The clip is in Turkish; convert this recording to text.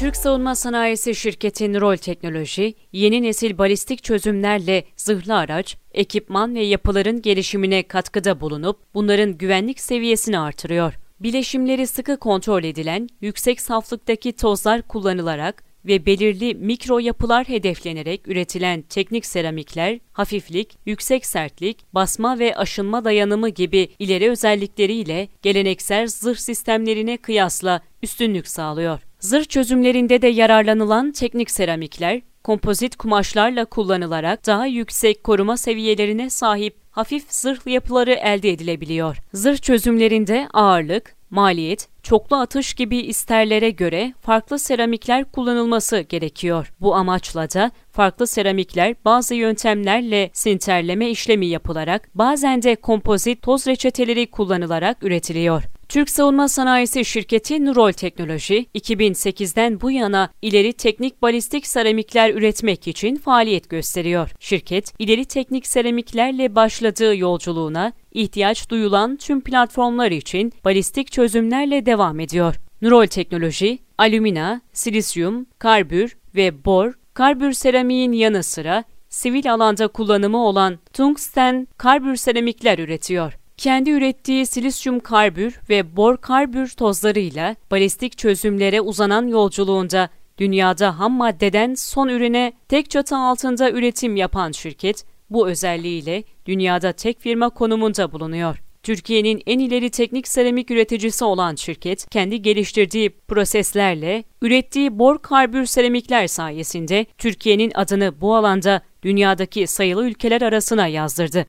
Türk Savunma Sanayisi şirketi Nurol Teknoloji, yeni nesil balistik çözümlerle zırhlı araç, ekipman ve yapıların gelişimine katkıda bulunup bunların güvenlik seviyesini artırıyor. Bileşimleri sıkı kontrol edilen, yüksek saflıktaki tozlar kullanılarak ve belirli mikro yapılar hedeflenerek üretilen teknik seramikler, hafiflik, yüksek sertlik, basma ve aşınma dayanımı gibi ileri özellikleriyle geleneksel zırh sistemlerine kıyasla üstünlük sağlıyor. Zırh çözümlerinde de yararlanılan teknik seramikler, kompozit kumaşlarla kullanılarak daha yüksek koruma seviyelerine sahip hafif zırh yapıları elde edilebiliyor. Zırh çözümlerinde ağırlık, maliyet, çoklu atış gibi isterlere göre farklı seramikler kullanılması gerekiyor. Bu amaçla da farklı seramikler bazı yöntemlerle sinterleme işlemi yapılarak bazen de kompozit toz reçeteleri kullanılarak üretiliyor. Türk Savunma Sanayisi şirketi Nurol Teknoloji, 2008'den bu yana ileri teknik balistik seramikler üretmek için faaliyet gösteriyor. Şirket, ileri teknik seramiklerle başladığı yolculuğuna ihtiyaç duyulan tüm platformlar için balistik çözümlerle devam ediyor. Nurol Teknoloji, alümina, silisyum, karbür ve bor, karbür seramiğin yanı sıra sivil alanda kullanımı olan tungsten karbür seramikler üretiyor kendi ürettiği silisyum karbür ve bor karbür tozlarıyla balistik çözümlere uzanan yolculuğunda dünyada ham maddeden son ürüne tek çatı altında üretim yapan şirket, bu özelliğiyle dünyada tek firma konumunda bulunuyor. Türkiye'nin en ileri teknik seramik üreticisi olan şirket, kendi geliştirdiği proseslerle ürettiği bor karbür seramikler sayesinde Türkiye'nin adını bu alanda dünyadaki sayılı ülkeler arasına yazdırdı.